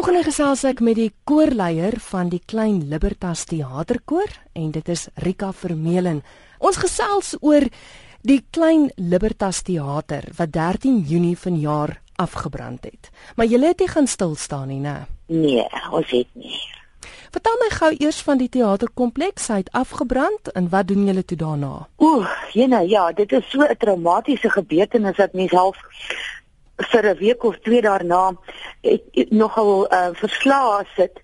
Volgende gesels ek met die koorleier van die Klein Libertas Theaterkoor en dit is Rika Vermeulen. Ons gesels oor die Klein Libertas Theater wat 13 Junie vanjaar afgebrand het. Maar jy het nie gaan stil staan nie, né? Nee, ons het nie. Vertel my gou eers van die teaterkompleks. Hy het afgebrand en wat doen julle toe daarna? Ooh, jene, ja, dit is so 'n traumatiese gebeurtenis dat mens half vir 'n week of twee daarna het, het nogal uh, verslae sit.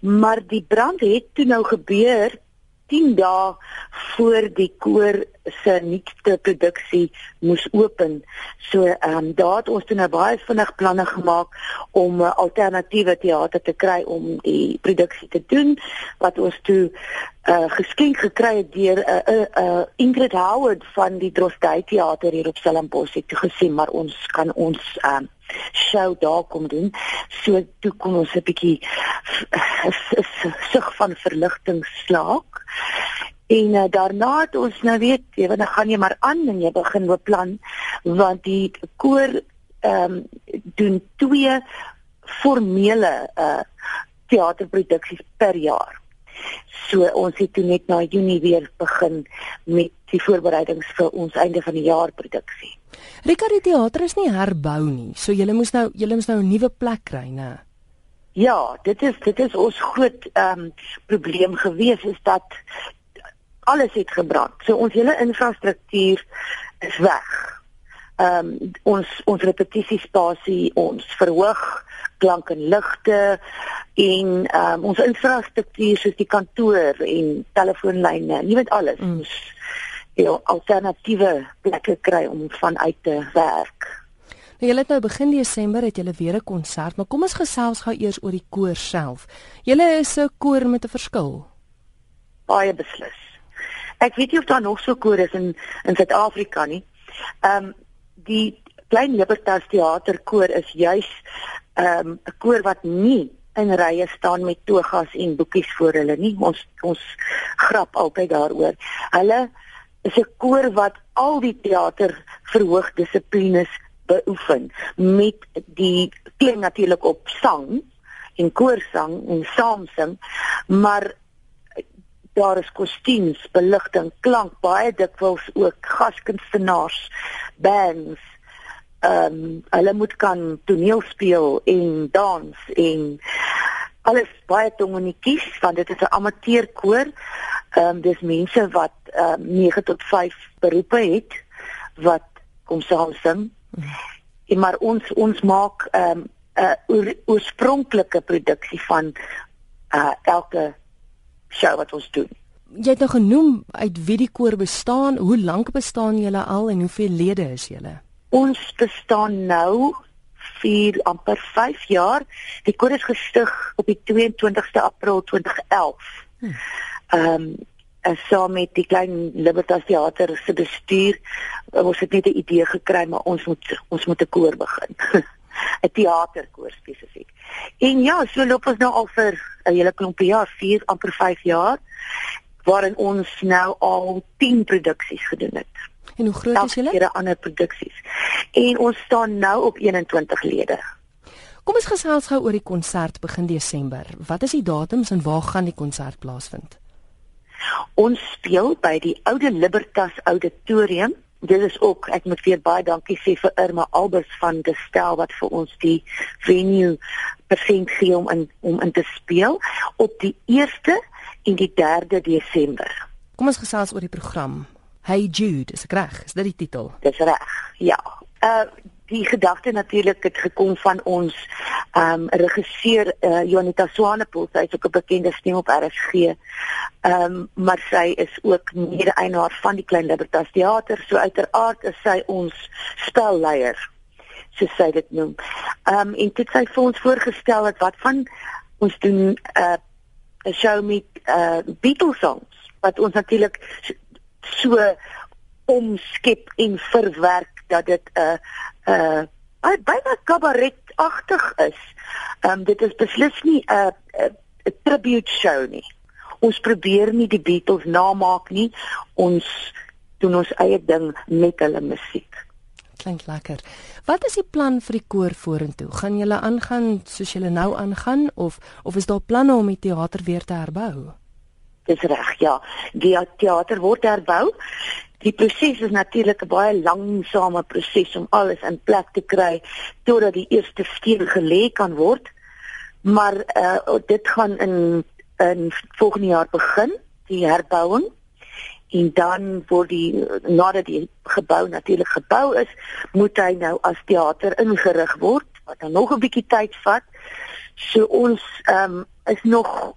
Maar die brand het toe nou gebeur 10 dae voor die koor se nuutste produksie moes open. So ehm um, daar het ons toe nou baie vinnig planne gemaak om 'n uh, alternatiewe teater te kry om die produksie te doen wat ons toe uh geskenk gekry het deur 'n uh, 'n uh, uh, Ingrid Howard van die Drostdy teater hier op Stellenbosch het gesien maar ons kan ons ehm uh, show daar kom doen. So toe kom ons 'n bietjie sug van verligting slaak. En uh, daarna het ons nou weet, jy weet, dan gaan jy maar aan en jy begin beplan want die koor ehm um, doen twee formele uh teaterproduksies per jaar. So ons het toe net na Junie weer begin met die voorbereidings vir ons einde van die jaar produksie. Rika die teater is nie herbou nie. So julle moes nou julle moes nou 'n nuwe plek kry, né? Ja, dit is dit is ons groot ehm um, probleem gewees is dat alles het gebrand. So ons hele infrastruktuur is weg. Ehm um, ons ons repetisiespasie, ons verhoog klank en ligte en ehm um, ons infrastruktuur soos die kantoor en telefoonlyne, jy weet alles. Mm. Ons ja, alternatiewe plekke kry om vanuit te werk. Nou julle het nou begin Desember het julle weer 'n konsert, maar kom ons gesels gou eers oor die koor self. Julle is 'n koor met 'n verskil. Baie beslis. Ek weet nie of daar nog so koor is in in Suid-Afrika nie. Ehm um, die Klein Libertas Theaterkoor is juis ehm um, 'n koor wat nie in rye staan met togas en boekies voor hulle nie. Ons ons grap altyd daaroor. Hulle is 'n koor wat al die teater verhoog dissiplines beoefen met die klink natuurlik op sang en koorsang en saamsing maar daar is kostuums, beligting, klank, baie dikwels ook gaskunstenaars, bands. Ehm um, hulle moet kan toneel speel en dans en alles baie tongenetjies want dit is 'n amateurkoor. Ehm um, dis mense wat ehm um, 9 tot 5 beroepe het wat kom saam sing. En maar ons ons maak ehm um, 'n uh, oorspronklike produksie van uh elke show wat ons doen. Jy het nou genoem uit wie die koor bestaan, hoe lank bestaan julle al en hoeveel lede is julle? Ons bestaan nou 4 amper 5 jaar. Die koor is gestig op die 22ste April 2011. Hm. Ehm um, saam met die klein Libertas Theater se bestuur eh, ons het net 'n idee gekry maar ons moet ons moet 'n koor begin. 'n Teaterkoor spesifiek. En ja, so loop ons nou al vir 'n hele klompie jaar, 4 amper 5 jaar waarin ons nou al 10 produksies gedoen het. En hoe groot is julle? Elke ander produksies. En ons staan nou op 21 lede. Kom ons gesels gou oor die konsert begin Desember. Wat is die datums en waar gaan die konsert plaasvind? Ons speel by die Oude Libertas Auditorium. Dit is ook ek moet weer baie dankie sê vir Irma Albers van die stel wat vir ons die venue persent gee om in om in te speel op die 1ste en die 3de Desember. Kom ons gesels oor die program. Hey Jude, is ek reg? Is dit die titel? Dis reg. Ja. Uh die gedagte natuurlik het gekom van ons ehm um, regisseur uh, Jonita Swanepoel, sy is ook 'n bekende stem op RSG. Ehm um, maar sy is ook mede-eienaar van die Klein Libertas Theater, so uiteraard is sy ons spelleier so sy dit noem. Ehm um, en dit sy vir ons voorgestel het wat van ons doen 'n uh, 'n show met uh Beatles songs wat ons natuurlik so omskep en verwerk dat dit 'n uh, 'n uh, uh, baie kabaretagtig is. Ehm um, dit is beslis nie 'n uh, 'n uh, tribute show nie. Ons probeer nie die Beatles namaak nie. Ons doen ons eie ding met hulle musiek. klink lekker. Wat is die plan vir die koor vorentoe? Gaan julle aangaan soos julle nou aangaan of of is daar planne om die teater weer te herbou? Dis reg, ja. Die teater word herbou. Die proses is natuurlik 'n baie langsame proses om alles in plek te kry totdat die eerste steen gelê kan word. Maar uh dit gaan in in volgende jaar begin, die herbouing. En dan word die nadat die gebou natuurlik gebou is, moet hy nou as teater ingerig word wat dan nog 'n bietjie tyd vat. So ons ehm um, is nog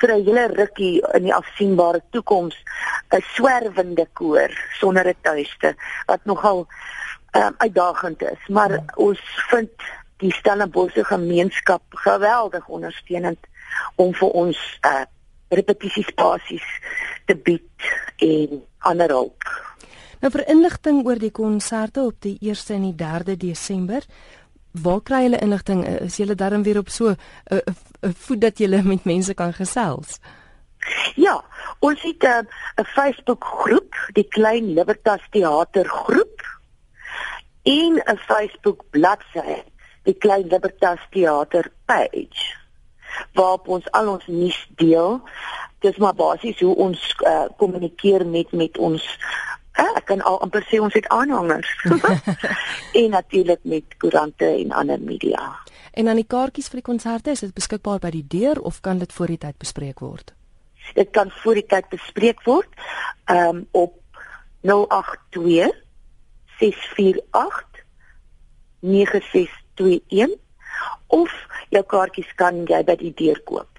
vir 'n hele rukkie in die afsienbare toekoms 'n swerwende koor sonder 'n tuiste wat nogal um, uitdagend is, maar ja. ons vind die Stellenbosse gemeenskap geweldig ondersteunend om vir ons uh, repetisiespasies te bied en ander hulp. Nou vir inligting oor die konserte op die 1ste en die 3de Desember, waar kry hulle inligting? Is julle darm weer op so 'n uh, uh, uh, voet dat julle met mense kan gesels? Ja, ons het 'n uh, Facebook groep, die Klein Libertas Theater groep en 'n Facebook bladsy, die Klein Libertas Theater page waarop ons al ons nuus deel. Dis maar basies hoe ons uh, kommunikeer met met ons Ek kan al amper sê ons het aanhangers. en natuurlik met koerante en ander media. En dan die kaartjies vir die konserte, is dit beskikbaar by die deur of kan dit voor die tyd bespreek word? Dit kan voor die tyd bespreek word um, op 082 648 9621 of jou kaartjies kan jy by die deur koop.